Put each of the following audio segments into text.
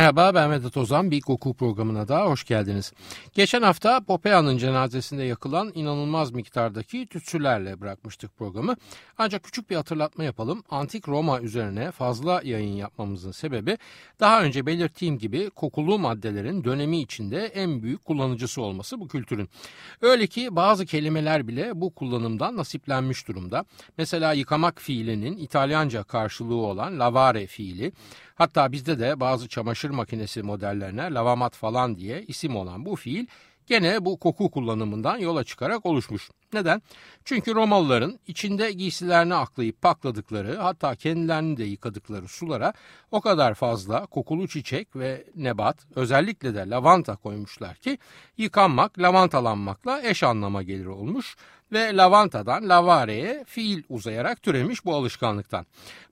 Merhaba ben Vedat Ozan. Bir koku programına da hoş geldiniz. Geçen hafta Popea'nın cenazesinde yakılan inanılmaz miktardaki tütsülerle bırakmıştık programı. Ancak küçük bir hatırlatma yapalım. Antik Roma üzerine fazla yayın yapmamızın sebebi daha önce belirttiğim gibi kokulu maddelerin dönemi içinde en büyük kullanıcısı olması bu kültürün. Öyle ki bazı kelimeler bile bu kullanımdan nasiplenmiş durumda. Mesela yıkamak fiilinin İtalyanca karşılığı olan lavare fiili Hatta bizde de bazı çamaşır makinesi modellerine lavamat falan diye isim olan bu fiil gene bu koku kullanımından yola çıkarak oluşmuş. Neden? Çünkü Romalıların içinde giysilerini aklayıp pakladıkları hatta kendilerini de yıkadıkları sulara o kadar fazla kokulu çiçek ve nebat özellikle de lavanta koymuşlar ki yıkanmak lavantalanmakla eş anlama gelir olmuş ve lavantadan lavareye fiil uzayarak türemiş bu alışkanlıktan.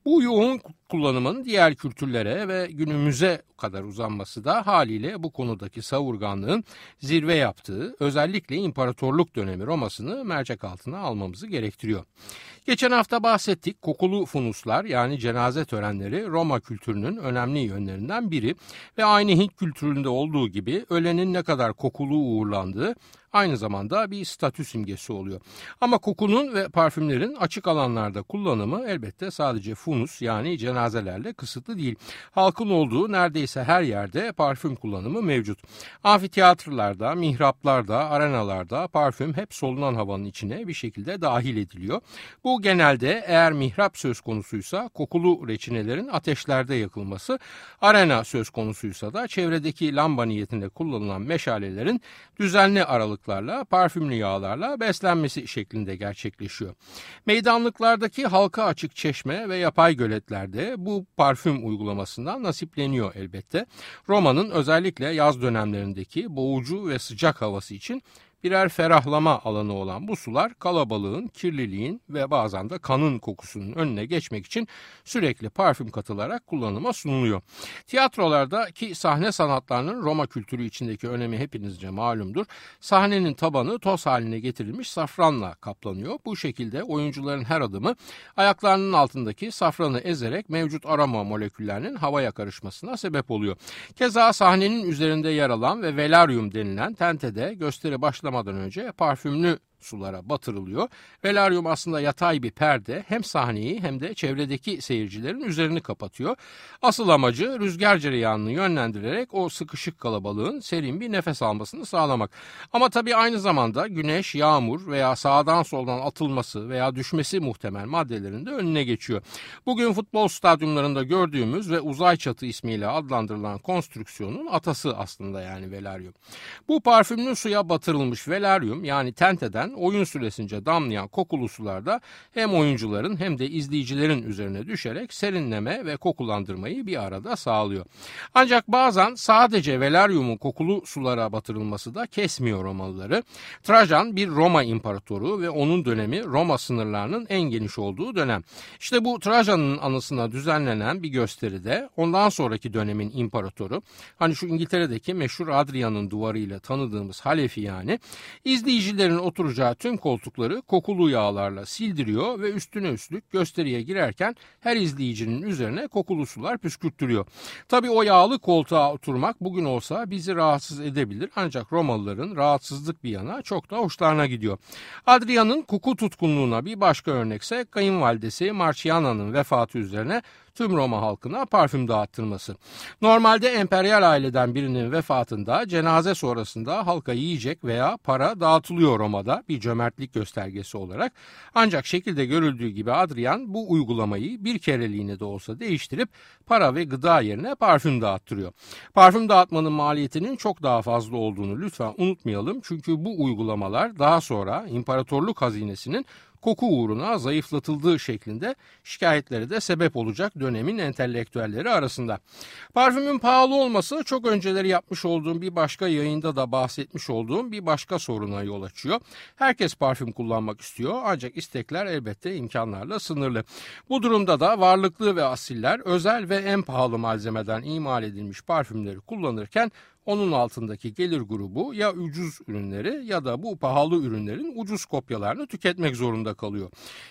Bu yoğun kullanımın diğer kültürlere ve günümüze kadar uzanması da haliyle bu konudaki savurganlığın zirve yaptığı özellikle imparatorluk dönemi Roma'sını mercek altına almamızı gerektiriyor. Geçen hafta bahsettik kokulu funuslar yani cenaze törenleri Roma kültürünün önemli yönlerinden biri ve aynı Hint kültüründe olduğu gibi ölenin ne kadar kokulu uğurlandığı aynı zamanda bir statü simgesi oluyor. Ama kokunun ve parfümlerin açık alanlarda kullanımı elbette sadece funus yani cenazelerle kısıtlı değil. Halkın olduğu neredeyse her yerde parfüm kullanımı mevcut. Amfiteyatrolarda, mihraplarda, arenalarda parfüm hep solunan havanın içine bir şekilde dahil ediliyor. Bu genelde eğer mihrap söz konusuysa kokulu reçinelerin ateşlerde yakılması, arena söz konusuysa da çevredeki lamba niyetinde kullanılan meşalelerin düzenli aralıklarla parfümlü yağlarla beslenmesi şeklinde gerçekleşiyor. Meydanlıklardaki halka açık çeşme ve yapay göletlerde bu parfüm uygulamasından nasipleniyor elbette. Roma'nın özellikle yaz dönemlerindeki boğucu ve sıcak havası için birer ferahlama alanı olan bu sular kalabalığın, kirliliğin ve bazen de kanın kokusunun önüne geçmek için sürekli parfüm katılarak kullanıma sunuluyor. Tiyatrolarda ki sahne sanatlarının Roma kültürü içindeki önemi hepinizce malumdur. Sahnenin tabanı toz haline getirilmiş safranla kaplanıyor. Bu şekilde oyuncuların her adımı ayaklarının altındaki safranı ezerek mevcut aroma moleküllerinin havaya karışmasına sebep oluyor. Keza sahnenin üzerinde yer alan ve velaryum denilen tentede gösteri başlamadan başlamadan önce parfümlü sulara batırılıyor. Velaryum aslında yatay bir perde hem sahneyi hem de çevredeki seyircilerin üzerini kapatıyor. Asıl amacı rüzgar cereyanını yönlendirerek o sıkışık kalabalığın serin bir nefes almasını sağlamak. Ama tabii aynı zamanda güneş, yağmur veya sağdan soldan atılması veya düşmesi muhtemel maddelerin de önüne geçiyor. Bugün futbol stadyumlarında gördüğümüz ve uzay çatı ismiyle adlandırılan konstrüksiyonun atası aslında yani velaryum. Bu parfümlü suya batırılmış velaryum yani tenteden yüzden oyun süresince damlayan kokulu sularda hem oyuncuların hem de izleyicilerin üzerine düşerek serinleme ve kokulandırmayı bir arada sağlıyor. Ancak bazen sadece velaryumun kokulu sulara batırılması da kesmiyor Romalıları. Trajan bir Roma imparatoru ve onun dönemi Roma sınırlarının en geniş olduğu dönem. İşte bu Trajan'ın anısına düzenlenen bir gösteride ondan sonraki dönemin imparatoru hani şu İngiltere'deki meşhur Adrian'ın duvarıyla tanıdığımız Halefi yani izleyicilerin oturacağı oturacağı tüm koltukları kokulu yağlarla sildiriyor ve üstüne üstlük gösteriye girerken her izleyicinin üzerine kokulu sular püskürttürüyor. Tabii o yağlı koltuğa oturmak bugün olsa bizi rahatsız edebilir ancak Romalıların rahatsızlık bir yana çok da hoşlarına gidiyor. Adrian'ın koku tutkunluğuna bir başka örnekse kayınvalidesi Marciana'nın vefatı üzerine tüm Roma halkına parfüm dağıttırması. Normalde emperyal aileden birinin vefatında cenaze sonrasında halka yiyecek veya para dağıtılıyor Roma'da bir cömertlik göstergesi olarak. Ancak şekilde görüldüğü gibi Adrian bu uygulamayı bir kereliğine de olsa değiştirip para ve gıda yerine parfüm dağıttırıyor. Parfüm dağıtmanın maliyetinin çok daha fazla olduğunu lütfen unutmayalım. Çünkü bu uygulamalar daha sonra imparatorluk hazinesinin koku uğruna zayıflatıldığı şeklinde şikayetleri de sebep olacak dönemin entelektüelleri arasında. Parfümün pahalı olması çok önceleri yapmış olduğum bir başka yayında da bahsetmiş olduğum bir başka soruna yol açıyor. Herkes parfüm kullanmak istiyor ancak istekler elbette imkanlarla sınırlı. Bu durumda da varlıklı ve asiller özel ve en pahalı malzemeden imal edilmiş parfümleri kullanırken onun altındaki gelir grubu ya ucuz ürünleri ya da bu pahalı ürünlerin ucuz kopyalarını tüketmek zorunda kalıyor.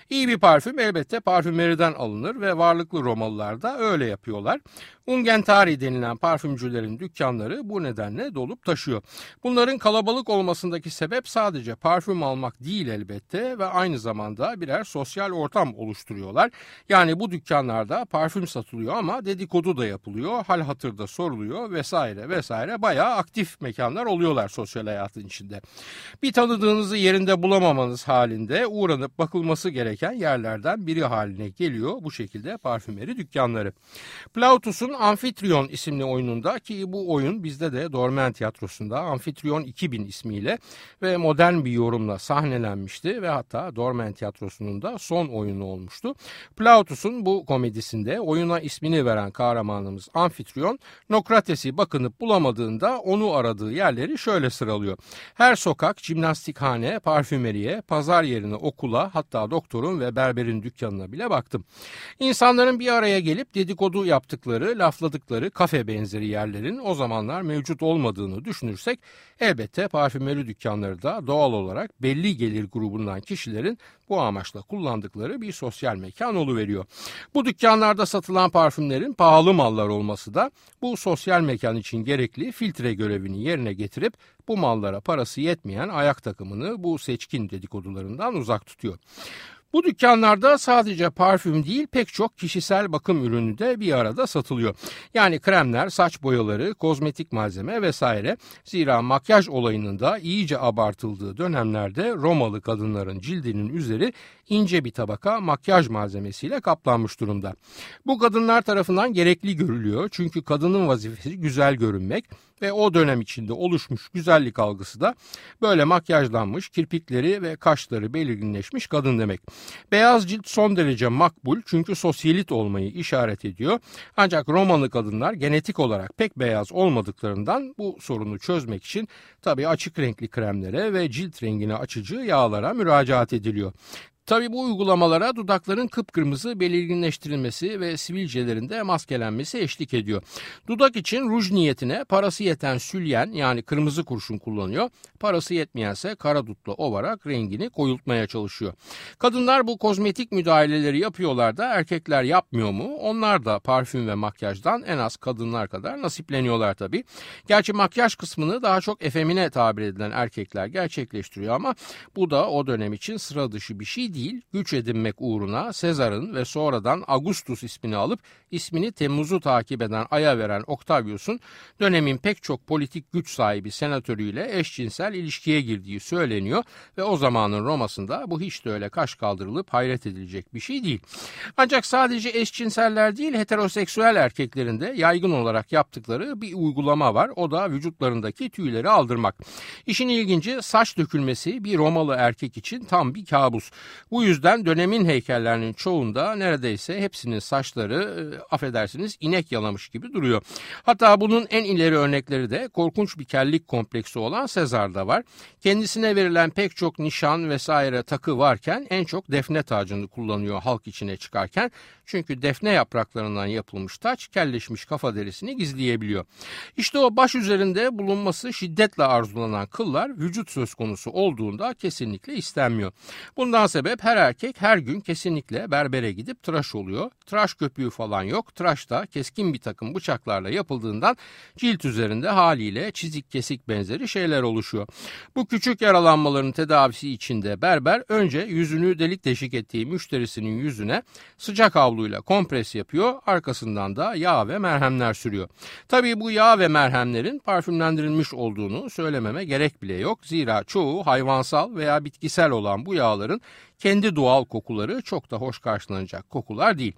İyi bir parfüm elbette parfümeriden alınır ve varlıklı Romalılar da öyle yapıyorlar. Ungentari denilen parfümcülerin dükkanları bu nedenle dolup taşıyor. Bunların kalabalık olmasındaki sebep sadece parfüm almak değil elbette ve aynı zamanda birer sosyal ortam oluşturuyorlar. Yani bu dükkanlarda parfüm satılıyor ama dedikodu da yapılıyor, hal hatırda soruluyor vesaire vesaire bayağı aktif mekanlar oluyorlar sosyal hayatın içinde. Bir tanıdığınızı yerinde bulamamanız halinde uğranıp bakılması gereken yerlerden biri haline geliyor bu şekilde parfümeri dükkanları. Plautus'un Amfitryon isimli oyununda ki bu oyun bizde de Dormen Tiyatrosu'nda Amfitryon 2000 ismiyle ve modern bir yorumla sahnelenmişti ve hatta Dormen Tiyatrosu'nun da son oyunu olmuştu. Plautus'un bu komedisinde oyuna ismini veren kahramanımız Amfitryon Nokrates'i bakınıp bulamadığında onu aradığı yerleri şöyle sıralıyor. Her sokak, jimnastikhane, parfümeriye, pazar yerine okula hatta doktorun ve berberin dükkanına bile baktım. İnsanların bir araya gelip dedikodu yaptıkları lafladıkları kafe benzeri yerlerin o zamanlar mevcut olmadığını düşünürsek elbette parfümeri dükkanları da doğal olarak belli gelir grubundan kişilerin bu amaçla kullandıkları bir sosyal mekan veriyor. Bu dükkanlarda satılan parfümlerin pahalı mallar olması da bu sosyal mekan için gerekli filtre görevini yerine getirip bu mallara parası yetmeyen ayak takımını bu seçkin dedikodularından uzak tutuyor. Bu dükkanlarda sadece parfüm değil pek çok kişisel bakım ürünü de bir arada satılıyor. Yani kremler, saç boyaları, kozmetik malzeme vesaire. Zira makyaj olayının da iyice abartıldığı dönemlerde Romalı kadınların cildinin üzeri ince bir tabaka makyaj malzemesiyle kaplanmış durumda. Bu kadınlar tarafından gerekli görülüyor çünkü kadının vazifesi güzel görünmek ve o dönem içinde oluşmuş güzellik algısı da böyle makyajlanmış, kirpikleri ve kaşları belirginleşmiş kadın demek. Beyaz cilt son derece makbul çünkü sosyalit olmayı işaret ediyor. Ancak Romalı kadınlar genetik olarak pek beyaz olmadıklarından bu sorunu çözmek için tabii açık renkli kremlere ve cilt rengini açıcı yağlara müracaat ediliyor. Tabi bu uygulamalara dudakların kıpkırmızı belirginleştirilmesi ve sivilcelerin de maskelenmesi eşlik ediyor. Dudak için ruj niyetine parası yeten sülyen yani kırmızı kurşun kullanıyor. Parası yetmeyense kara dutla ovarak rengini koyultmaya çalışıyor. Kadınlar bu kozmetik müdahaleleri yapıyorlar da erkekler yapmıyor mu? Onlar da parfüm ve makyajdan en az kadınlar kadar nasipleniyorlar tabi. Gerçi makyaj kısmını daha çok efemine tabir edilen erkekler gerçekleştiriyor ama bu da o dönem için sıra dışı bir şey değil, güç edinmek uğruna Sezar'ın ve sonradan Augustus ismini alıp ismini Temmuz'u takip eden aya veren Octavius'un dönemin pek çok politik güç sahibi senatörüyle eşcinsel ilişkiye girdiği söyleniyor ve o zamanın Roma'sında bu hiç de öyle kaş kaldırılıp hayret edilecek bir şey değil. Ancak sadece eşcinseller değil heteroseksüel erkeklerin de yaygın olarak yaptıkları bir uygulama var. O da vücutlarındaki tüyleri aldırmak. İşin ilginci saç dökülmesi bir Romalı erkek için tam bir kabus. Bu yüzden dönemin heykellerinin çoğunda neredeyse hepsinin saçları e, affedersiniz inek yalamış gibi duruyor. Hatta bunun en ileri örnekleri de korkunç bir kellik kompleksi olan Sezar'da var. Kendisine verilen pek çok nişan vesaire takı varken en çok defne tacını kullanıyor halk içine çıkarken. Çünkü defne yapraklarından yapılmış taç kelleşmiş kafa derisini gizleyebiliyor. İşte o baş üzerinde bulunması şiddetle arzulanan kıllar vücut söz konusu olduğunda kesinlikle istenmiyor. Bundan sebep sebep her erkek her gün kesinlikle berbere gidip tıraş oluyor. Tıraş köpüğü falan yok. Tıraş da keskin bir takım bıçaklarla yapıldığından cilt üzerinde haliyle çizik kesik benzeri şeyler oluşuyor. Bu küçük yaralanmaların tedavisi içinde berber önce yüzünü delik deşik ettiği müşterisinin yüzüne sıcak havluyla kompres yapıyor. Arkasından da yağ ve merhemler sürüyor. Tabii bu yağ ve merhemlerin parfümlendirilmiş olduğunu söylememe gerek bile yok. Zira çoğu hayvansal veya bitkisel olan bu yağların kendi doğal kokuları çok da hoş karşılanacak kokular değil.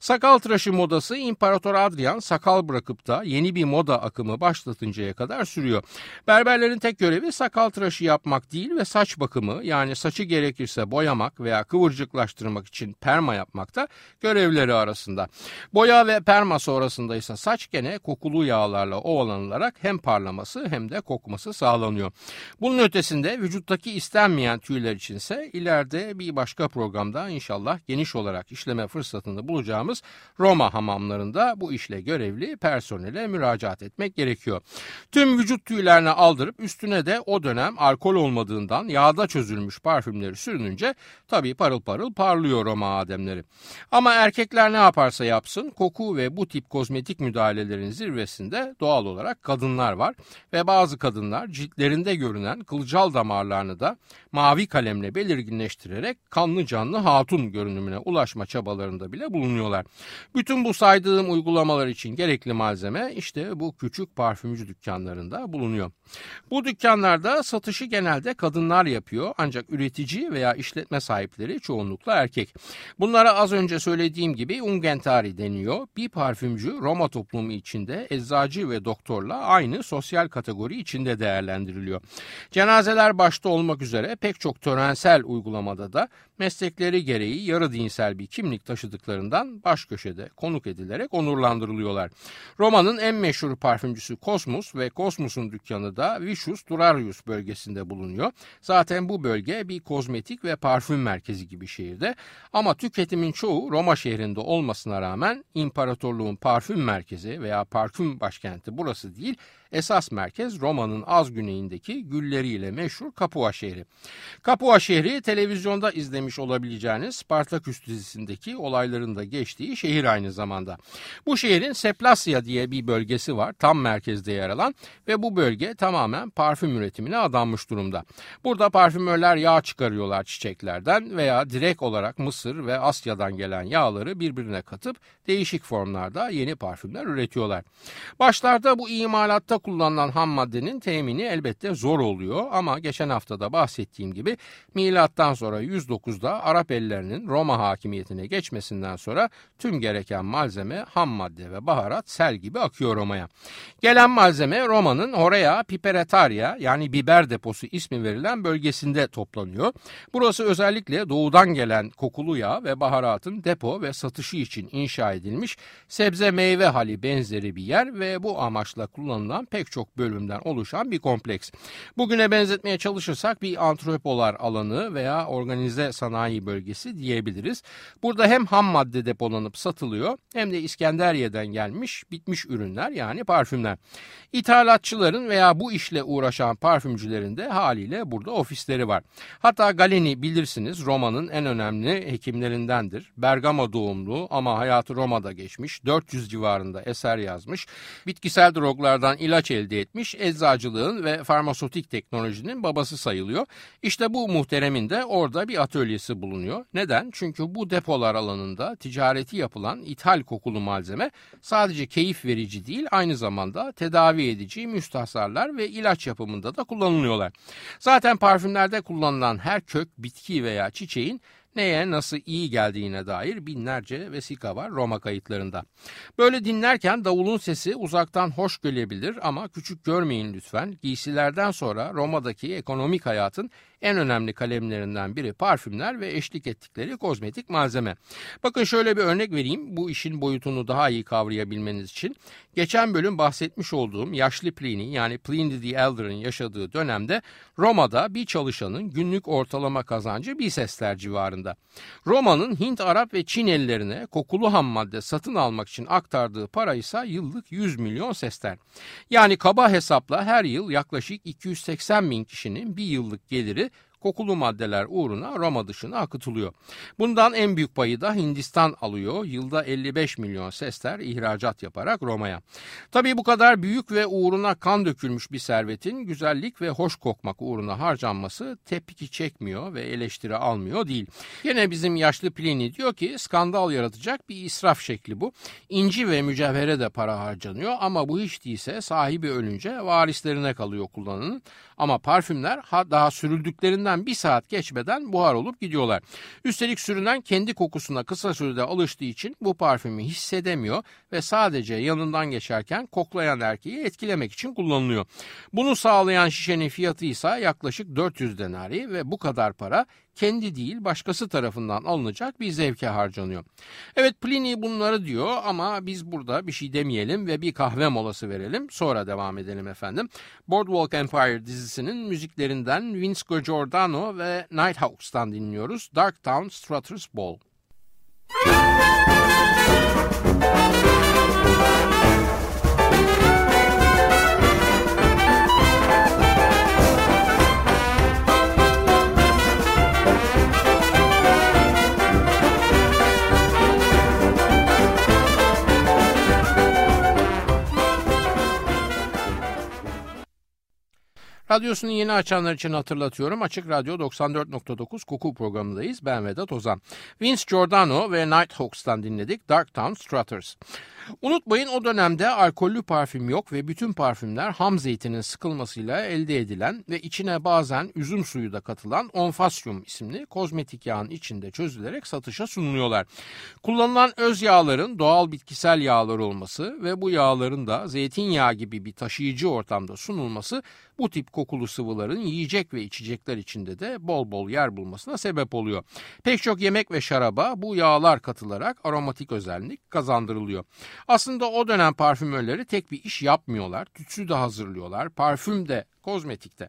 Sakal tıraşı modası İmparator Adrian sakal bırakıp da yeni bir moda akımı başlatıncaya kadar sürüyor. Berberlerin tek görevi sakal tıraşı yapmak değil ve saç bakımı yani saçı gerekirse boyamak veya kıvırcıklaştırmak için perma yapmak da görevleri arasında. Boya ve perma sonrasında ise saç gene kokulu yağlarla ovalanılarak hem parlaması hem de kokması sağlanıyor. Bunun ötesinde vücuttaki istenmeyen tüyler içinse ileride bir başka programda inşallah geniş olarak işleme fırsatını bulacağımız Roma hamamlarında bu işle görevli personele müracaat etmek gerekiyor. Tüm vücut tüylerini aldırıp üstüne de o dönem alkol olmadığından yağda çözülmüş parfümleri sürününce tabii parıl parıl parlıyor Roma ademleri. Ama erkekler ne yaparsa yapsın koku ve bu tip kozmetik müdahalelerin zirvesinde doğal olarak kadınlar var ve bazı kadınlar ciltlerinde görünen kılcal damarlarını da mavi kalemle belirginleştirerek kanlı canlı hatun görünümüne ulaşma çabalarında bile bulunuyorlar. Bütün bu saydığım uygulamalar için gerekli malzeme işte bu küçük parfümcü dükkanlarında bulunuyor. Bu dükkanlarda satışı genelde kadınlar yapıyor ancak üretici veya işletme sahipleri çoğunlukla erkek. Bunlara az önce söylediğim gibi ungentari deniyor. Bir parfümcü Roma toplumu içinde eczacı ve doktorla aynı sosyal kategori içinde değerlendiriliyor. Cenazeler başta olmak üzere pek çok törensel uygulamada da meslekleri gereği yarı dinsel bir kimlik taşıdıklarından baş köşede konuk edilerek onurlandırılıyorlar. Roma'nın en meşhur parfümcüsü Kosmus ve Kosmus'un dükkanı da Vicius Durarius bölgesinde bulunuyor. Zaten bu bölge bir kozmetik ve parfüm merkezi gibi şehirde ama tüketimin çoğu Roma şehrinde olmasına rağmen imparatorluğun parfüm merkezi veya parfüm başkenti burası değil Esas merkez Roma'nın az güneyindeki gülleriyle meşhur Capua şehri. Capua şehri televizyonda izlemiş olabileceğiniz Spartaküs dizisindeki olayların da geçtiği şehir aynı zamanda. Bu şehrin Seplasya diye bir bölgesi var tam merkezde yer alan ve bu bölge tamamen parfüm üretimine adanmış durumda. Burada parfümörler yağ çıkarıyorlar çiçeklerden veya direkt olarak Mısır ve Asya'dan gelen yağları birbirine katıp değişik formlarda yeni parfümler üretiyorlar. Başlarda bu imalatta kullanılan ham maddenin temini elbette zor oluyor ama geçen hafta da bahsettiğim gibi milattan sonra 109'da Arap ellerinin Roma hakimiyetine geçmesinden sonra tüm gereken malzeme ham madde ve baharat sel gibi akıyor Roma'ya. Gelen malzeme Roma'nın Horea Piperetaria yani biber deposu ismi verilen bölgesinde toplanıyor. Burası özellikle doğudan gelen kokulu yağ ve baharatın depo ve satışı için inşa edilmiş sebze meyve hali benzeri bir yer ve bu amaçla kullanılan pek çok bölümden oluşan bir kompleks. Bugüne benzetmeye çalışırsak bir antropolar alanı veya organize sanayi bölgesi diyebiliriz. Burada hem ham madde depolanıp satılıyor hem de İskenderiye'den gelmiş bitmiş ürünler yani parfümler. İthalatçıların veya bu işle uğraşan parfümcülerin de haliyle burada ofisleri var. Hatta Galeni bilirsiniz Roma'nın en önemli hekimlerindendir. Bergama doğumlu ama hayatı Roma'da geçmiş. 400 civarında eser yazmış. Bitkisel droglardan ilaç elde etmiş. Eczacılığın ve farmasötik teknolojinin babası sayılıyor. İşte bu muhteremin de orada bir atölyesi bulunuyor. Neden? Çünkü bu depolar alanında ticareti yapılan ithal kokulu malzeme sadece keyif verici değil aynı zamanda tedavi edici müstahsarlar ve ilaç yapımında da kullanılıyorlar. Zaten parfümlerde kullanılan her kök, bitki veya çiçeğin neye nasıl iyi geldiğine dair binlerce vesika var Roma kayıtlarında. Böyle dinlerken davulun sesi uzaktan hoş gelebilir ama küçük görmeyin lütfen. Giysilerden sonra Roma'daki ekonomik hayatın en önemli kalemlerinden biri parfümler ve eşlik ettikleri kozmetik malzeme. Bakın şöyle bir örnek vereyim bu işin boyutunu daha iyi kavrayabilmeniz için. Geçen bölüm bahsetmiş olduğum yaşlı Pliny yani Pliny the Elder'ın yaşadığı dönemde Roma'da bir çalışanın günlük ortalama kazancı bir sesler civarında. Roma'nın Hint, Arap ve Çin ellerine kokulu ham madde satın almak için aktardığı para ise yıllık 100 milyon sesler. Yani kaba hesapla her yıl yaklaşık 280 bin kişinin bir yıllık geliri kokulu maddeler uğruna Roma dışına akıtılıyor. Bundan en büyük payı da Hindistan alıyor. Yılda 55 milyon sesler ihracat yaparak Roma'ya. Tabii bu kadar büyük ve uğruna kan dökülmüş bir servetin güzellik ve hoş kokmak uğruna harcanması tepki çekmiyor ve eleştiri almıyor değil. Yine bizim yaşlı Pliny diyor ki skandal yaratacak bir israf şekli bu. İnci ve mücevhere de para harcanıyor ama bu hiç değilse sahibi ölünce varislerine kalıyor kullanının. Ama parfümler daha sürüldüklerinden Üstünden bir saat geçmeden buhar olup gidiyorlar. Üstelik sürünen kendi kokusuna kısa sürede alıştığı için bu parfümü hissedemiyor ve sadece yanından geçerken koklayan erkeği etkilemek için kullanılıyor. Bunu sağlayan şişenin fiyatı ise yaklaşık 400 denari ve bu kadar para kendi değil başkası tarafından alınacak bir zevke harcanıyor. Evet Pliny bunları diyor ama biz burada bir şey demeyelim ve bir kahve molası verelim. Sonra devam edelim efendim. Boardwalk Empire dizisinin müziklerinden Vince Giordano ve Nighthawks'tan dinliyoruz. Dark Town Strutter's Ball. Radyosunu yeni açanlar için hatırlatıyorum. Açık Radyo 94.9 Koku programındayız. Ben Vedat Ozan. Vince Giordano ve Nighthawks'tan dinledik Dark Town Strutters. Unutmayın o dönemde alkollü parfüm yok ve bütün parfümler ham zeytinin sıkılmasıyla elde edilen ve içine bazen üzüm suyu da katılan onfasyum isimli kozmetik yağın içinde çözülerek satışa sunuluyorlar. Kullanılan öz yağların doğal bitkisel yağlar olması ve bu yağların da zeytinyağı gibi bir taşıyıcı ortamda sunulması bu tip kokulu sıvıların yiyecek ve içecekler içinde de bol bol yer bulmasına sebep oluyor. Pek çok yemek ve şaraba bu yağlar katılarak aromatik özellik kazandırılıyor. Aslında o dönem parfümörleri tek bir iş yapmıyorlar. Tütsü de hazırlıyorlar, parfüm de kozmetikte.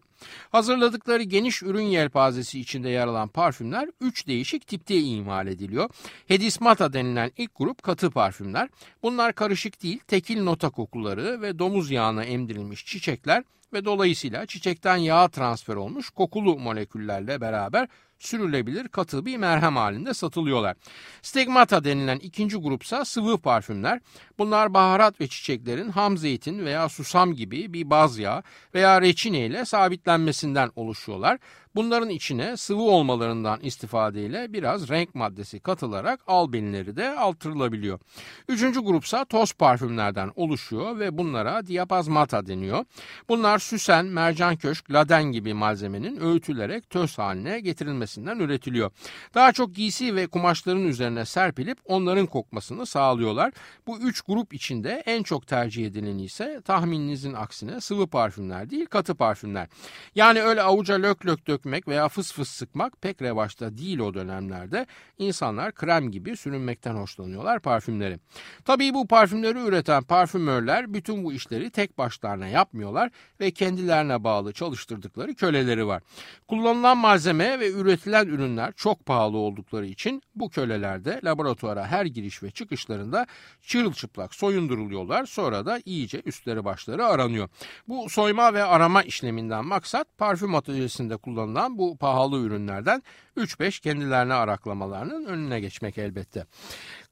Hazırladıkları geniş ürün yelpazesi içinde yer alan parfümler 3 değişik tipte imal ediliyor. Hedismata denilen ilk grup katı parfümler. Bunlar karışık değil, tekil nota kokuları ve domuz yağına emdirilmiş çiçekler ve dolayısıyla çiçekten yağa transfer olmuş kokulu moleküllerle beraber sürülebilir katı bir merhem halinde satılıyorlar. Stigmata denilen ikinci grupsa sıvı parfümler. Bunlar baharat ve çiçeklerin ham zeytin veya susam gibi bir baz yağ veya reçine ile sabitlenmesinden oluşuyorlar. Bunların içine sıvı olmalarından istifadeyle biraz renk maddesi katılarak albenleri de artırılabiliyor. Üçüncü grupsa toz parfümlerden oluşuyor ve bunlara diapazmata deniyor. Bunlar süsen, mercan köşk, laden gibi malzemenin öğütülerek töz haline getirilmesinden üretiliyor. Daha çok giysi ve kumaşların üzerine serpilip onların kokmasını sağlıyorlar. Bu üç grup içinde en çok tercih edileni ise tahmininizin aksine sıvı parfümler değil katı parfümler. Yani öyle avuca lök lök dök dökmek veya fıs fıs sıkmak pek revaçta değil o dönemlerde. İnsanlar krem gibi sürünmekten hoşlanıyorlar parfümleri. Tabii bu parfümleri üreten parfümörler bütün bu işleri tek başlarına yapmıyorlar ve kendilerine bağlı çalıştırdıkları köleleri var. Kullanılan malzeme ve üretilen ürünler çok pahalı oldukları için bu köleler de laboratuvara her giriş ve çıkışlarında çırılçıplak soyunduruluyorlar. Sonra da iyice üstleri başları aranıyor. Bu soyma ve arama işleminden maksat parfüm atölyesinde kullanılan kullanılan bu pahalı ürünlerden 3-5 kendilerine araklamalarının önüne geçmek elbette.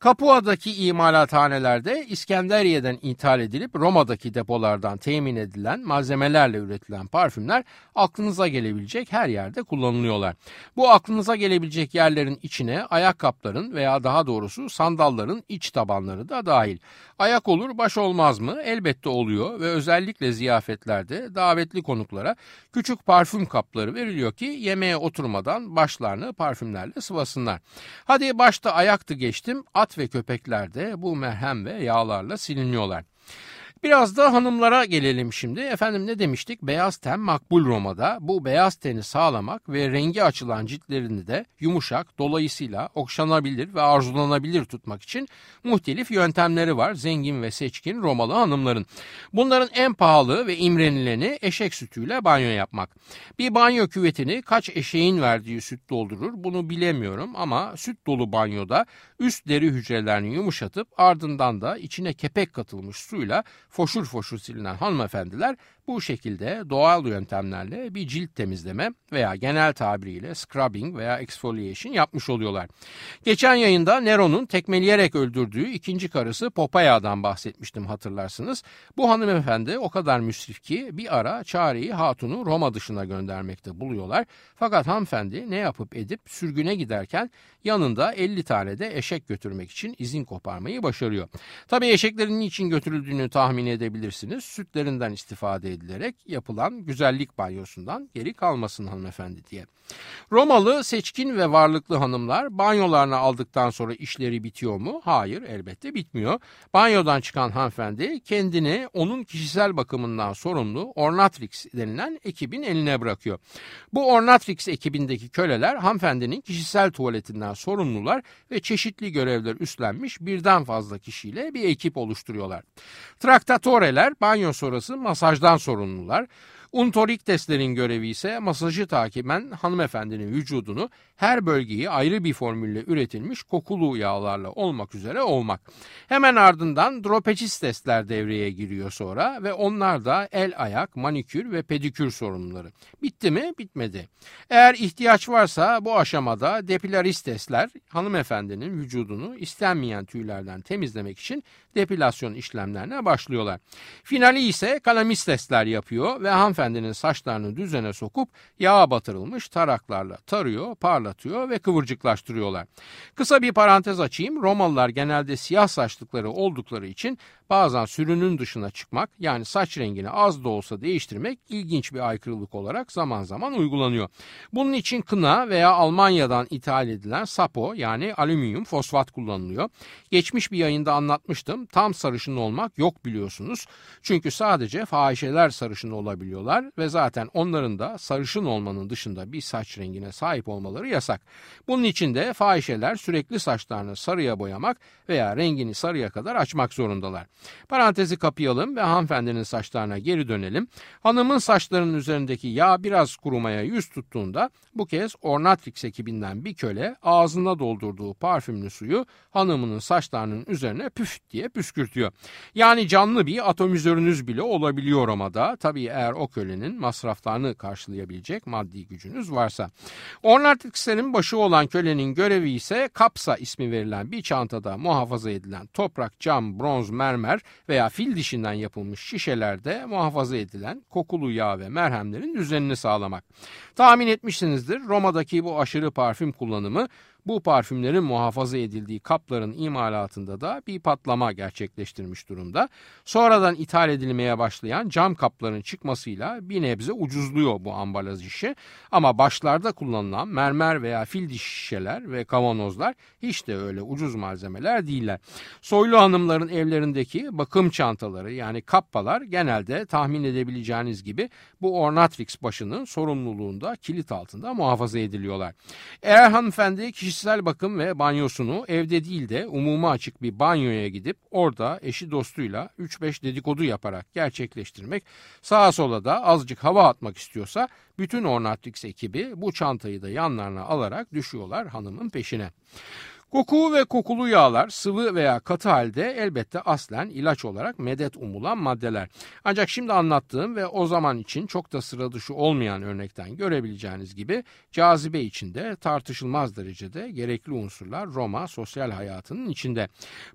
Kapua'daki imalathanelerde İskenderiye'den ithal edilip Roma'daki depolardan temin edilen malzemelerle üretilen parfümler aklınıza gelebilecek her yerde kullanılıyorlar. Bu aklınıza gelebilecek yerlerin içine ayakkabıların veya daha doğrusu sandalların iç tabanları da dahil. Ayak olur baş olmaz mı? Elbette oluyor ve özellikle ziyafetlerde davetli konuklara küçük parfüm kapları veriliyor ki yemeğe oturmadan başlarını parfümlerle sıvasınlar. Hadi başta ayaktı geçtim at ve köpekler de bu merhem ve yağlarla siliniyorlar. Biraz da hanımlara gelelim şimdi. Efendim ne demiştik? Beyaz ten makbul Roma'da. Bu beyaz teni sağlamak ve rengi açılan ciltlerini de yumuşak, dolayısıyla okşanabilir ve arzulanabilir tutmak için muhtelif yöntemleri var zengin ve seçkin Romalı hanımların. Bunların en pahalı ve imrenileni eşek sütüyle banyo yapmak. Bir banyo küvetini kaç eşeğin verdiği süt doldurur bunu bilemiyorum ama süt dolu banyoda üst deri hücrelerini yumuşatıp ardından da içine kepek katılmış suyla foşur foşur silinen hanımefendiler bu şekilde doğal yöntemlerle bir cilt temizleme veya genel tabiriyle scrubbing veya exfoliation yapmış oluyorlar. Geçen yayında Nero'nun tekmeleyerek öldürdüğü ikinci karısı Popaya'dan bahsetmiştim hatırlarsınız. Bu hanımefendi o kadar müsrif ki bir ara Çare'yi hatunu Roma dışına göndermekte buluyorlar. Fakat hanımefendi ne yapıp edip sürgüne giderken yanında 50 tane de eşek götürmek için izin koparmayı başarıyor. Tabii eşeklerin niçin götürüldüğünü tahmin tahmin edebilirsiniz. Sütlerinden istifade edilerek yapılan güzellik banyosundan geri kalmasın hanımefendi diye. Romalı seçkin ve varlıklı hanımlar banyolarını aldıktan sonra işleri bitiyor mu? Hayır elbette bitmiyor. Banyodan çıkan hanımefendi kendini onun kişisel bakımından sorumlu Ornatrix denilen ekibin eline bırakıyor. Bu Ornatrix ekibindeki köleler hanımefendinin kişisel tuvaletinden sorumlular ve çeşitli görevler üstlenmiş birden fazla kişiyle bir ekip oluşturuyorlar. Traktatoreler banyo sonrası masajdan sorumlular. Untorikteslerin görevi ise masajı takiben hanımefendinin vücudunu her bölgeyi ayrı bir formülle üretilmiş kokulu yağlarla olmak üzere olmak. Hemen ardından dropecistesler devreye giriyor sonra ve onlar da el ayak, manikür ve pedikür sorumluları. Bitti mi? Bitmedi. Eğer ihtiyaç varsa bu aşamada depilaristesler hanımefendinin vücudunu istenmeyen tüylerden temizlemek için depilasyon işlemlerine başlıyorlar. Finali ise kalamistesler yapıyor ve hanımefendinin saçlarını düzene sokup yağa batırılmış taraklarla tarıyor, parlatıyor ve kıvırcıklaştırıyorlar. Kısa bir parantez açayım. Romalılar genelde siyah saçlıkları oldukları için bazen sürünün dışına çıkmak yani saç rengini az da olsa değiştirmek ilginç bir aykırılık olarak zaman zaman uygulanıyor. Bunun için kına veya Almanya'dan ithal edilen sapo yani alüminyum fosfat kullanılıyor. Geçmiş bir yayında anlatmıştım. Tam sarışın olmak yok biliyorsunuz. Çünkü sadece fahişeler sarışın olabiliyorlar ve zaten onların da sarışın olmanın dışında bir saç rengine sahip olmaları yasak. Bunun için de fahişeler sürekli saçlarını sarıya boyamak veya rengini sarıya kadar açmak zorundalar. Parantezi kapayalım ve hanımefendinin saçlarına geri dönelim. Hanımın saçlarının üzerindeki yağ biraz kurumaya yüz tuttuğunda bu kez Ornatrix ekibinden bir köle ağzına doldurduğu parfümlü suyu hanımının saçlarının üzerine püf diye püskürtüyor. Yani canlı bir atomizörünüz bile olabiliyor ama da tabii eğer o kölenin masraflarını karşılayabilecek maddi gücünüz varsa. Ornatrix'lerin başı olan kölenin görevi ise kapsa ismi verilen bir çantada muhafaza edilen toprak, cam, bronz, mermer veya fil dişinden yapılmış şişelerde muhafaza edilen kokulu yağ ve merhemlerin düzenini sağlamak. Tahmin etmişsinizdir Roma'daki bu aşırı parfüm kullanımı bu parfümlerin muhafaza edildiği kapların imalatında da bir patlama gerçekleştirmiş durumda. Sonradan ithal edilmeye başlayan cam kapların çıkmasıyla bir nebze ucuzluyor bu ambalaj işi. Ama başlarda kullanılan mermer veya fil diş şişeler ve kavanozlar hiç de öyle ucuz malzemeler değiller. Soylu hanımların evlerindeki bakım çantaları yani kappalar genelde tahmin edebileceğiniz gibi bu Ornatrix başının sorumluluğunda kilit altında muhafaza ediliyorlar. Eğer hanımefendi kişi kişisel bakım ve banyosunu evde değil de umuma açık bir banyoya gidip orada eşi dostuyla 3-5 dedikodu yaparak gerçekleştirmek, sağa sola da azıcık hava atmak istiyorsa bütün Ornatrix ekibi bu çantayı da yanlarına alarak düşüyorlar hanımın peşine. Koku ve kokulu yağlar sıvı veya katı halde elbette aslen ilaç olarak medet umulan maddeler. Ancak şimdi anlattığım ve o zaman için çok da sıra dışı olmayan örnekten görebileceğiniz gibi cazibe içinde tartışılmaz derecede gerekli unsurlar Roma sosyal hayatının içinde.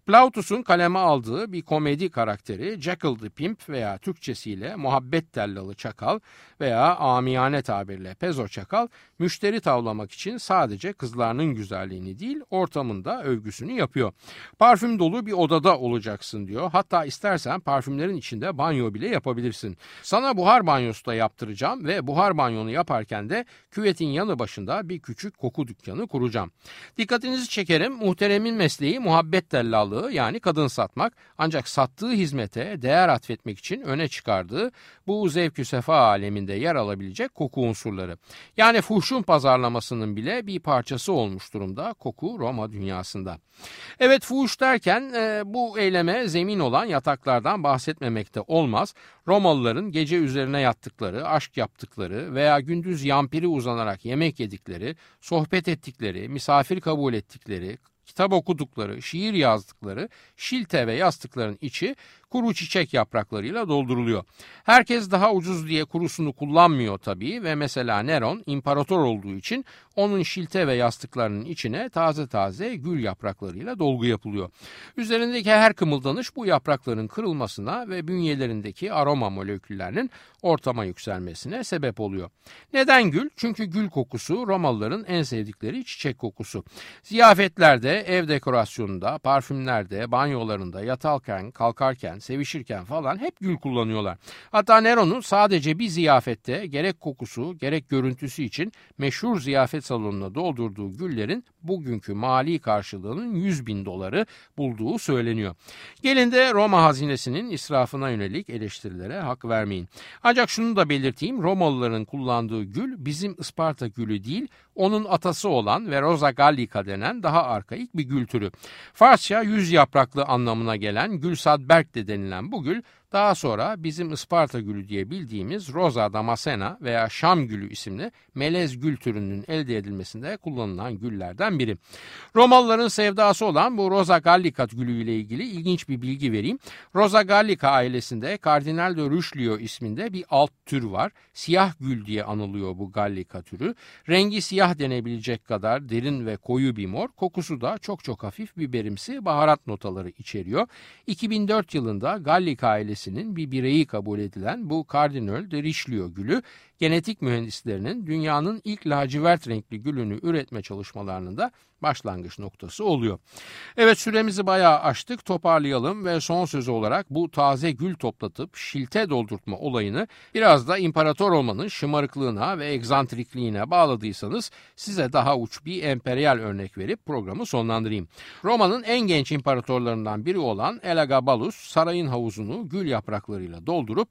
Plautus'un kaleme aldığı bir komedi karakteri Jekyll the Pimp veya Türkçesiyle muhabbet tellalı çakal veya amiyane tabirle pezo çakal müşteri tavlamak için sadece kızlarının güzelliğini değil ortamı anlamında övgüsünü yapıyor. Parfüm dolu bir odada olacaksın diyor. Hatta istersen parfümlerin içinde banyo bile yapabilirsin. Sana buhar banyosu da yaptıracağım ve buhar banyonu yaparken de küvetin yanı başında bir küçük koku dükkanı kuracağım. Dikkatinizi çekerim muhteremin mesleği muhabbet dellallığı yani kadın satmak ancak sattığı hizmete değer atfetmek için öne çıkardığı bu zevkü sefa aleminde yer alabilecek koku unsurları. Yani fuhşun pazarlamasının bile bir parçası olmuş durumda koku Roma dünyasında. Evet fuhuş derken e, bu eyleme zemin olan yataklardan bahsetmemekte olmaz. Romalıların gece üzerine yattıkları, aşk yaptıkları veya gündüz yampiri uzanarak yemek yedikleri, sohbet ettikleri, misafir kabul ettikleri, kitap okudukları, şiir yazdıkları, şilte ve yastıkların içi kuru çiçek yapraklarıyla dolduruluyor. Herkes daha ucuz diye kurusunu kullanmıyor tabii ve mesela Neron imparator olduğu için onun şilte ve yastıklarının içine taze taze gül yapraklarıyla dolgu yapılıyor. Üzerindeki her kımıldanış bu yaprakların kırılmasına ve bünyelerindeki aroma moleküllerinin ortama yükselmesine sebep oluyor. Neden gül? Çünkü gül kokusu Romalıların en sevdikleri çiçek kokusu. Ziyafetlerde, ev dekorasyonunda, parfümlerde, banyolarında yatarken, kalkarken, sevişirken falan hep gül kullanıyorlar. Hatta Nero'nun sadece bir ziyafette gerek kokusu gerek görüntüsü için meşhur ziyafet salonuna doldurduğu güllerin bugünkü mali karşılığının 100 bin doları bulduğu söyleniyor. Gelin de Roma hazinesinin israfına yönelik eleştirilere hak vermeyin. Ancak şunu da belirteyim Romalıların kullandığı gül bizim Isparta gülü değil onun atası olan ve Rosa gallica denen daha arkaik bir gül türü. Farsça yüz yapraklı anlamına gelen Gülsadberk de denilen bu gül daha sonra bizim Isparta gülü diye bildiğimiz Rosa damascena veya Şam gülü isimli melez gül türünün elde edilmesinde kullanılan güllerden biri. Romalıların sevdası olan bu Rosa gallica gülü ile ilgili ilginç bir bilgi vereyim. Rosa gallica ailesinde Kardinal de Richelieu isminde bir alt tür var. Siyah gül diye anılıyor bu gallica türü. Rengi siyah denebilecek kadar derin ve koyu bir mor. Kokusu da çok çok hafif biberimsi baharat notaları içeriyor. 2004 yılında Gallica ailesinin bir bireyi kabul edilen bu Kardinal de Richelieu gülü genetik mühendislerinin dünyanın ilk lacivert renkli gülünü üretme çalışmalarının da başlangıç noktası oluyor. Evet süremizi bayağı aştık toparlayalım ve son sözü olarak bu taze gül toplatıp şilte doldurtma olayını biraz da imparator olmanın şımarıklığına ve egzantrikliğine bağladıysanız size daha uç bir emperyal örnek verip programı sonlandırayım. Roma'nın en genç imparatorlarından biri olan Elagabalus sarayın havuzunu gül yapraklarıyla doldurup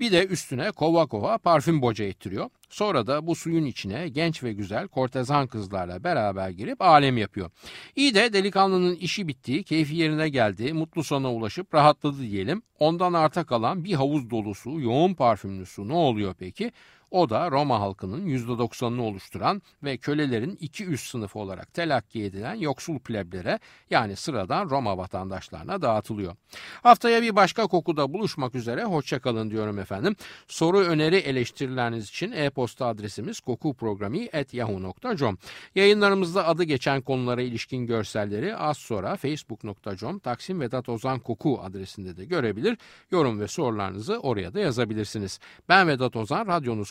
bir de üstüne kova kova parfüm boca ettiriyor. Sonra da bu suyun içine genç ve güzel kortezan kızlarla beraber girip alem yapıyor. İyi de delikanlının işi bittiği, keyfi yerine geldi, mutlu sona ulaşıp rahatladı diyelim. Ondan arta kalan bir havuz dolusu yoğun parfümlü su ne oluyor peki? O da Roma halkının %90'ını oluşturan ve kölelerin iki üst sınıfı olarak telakki edilen yoksul pleblere yani sıradan Roma vatandaşlarına dağıtılıyor. Haftaya bir başka kokuda buluşmak üzere hoşçakalın diyorum efendim. Soru öneri eleştirileriniz için e-posta adresimiz kokuprogrami.yahoo.com Yayınlarımızda adı geçen konulara ilişkin görselleri az sonra facebook.com Taksim Vedat Ozan Koku adresinde de görebilir. Yorum ve sorularınızı oraya da yazabilirsiniz. Ben Vedat Ozan, radyonuz